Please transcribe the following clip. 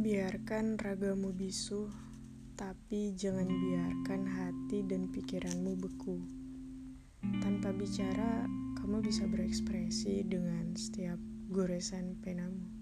Biarkan ragamu bisu, tapi jangan biarkan hati dan pikiranmu beku. Tanpa bicara, kamu bisa berekspresi dengan setiap goresan penamu.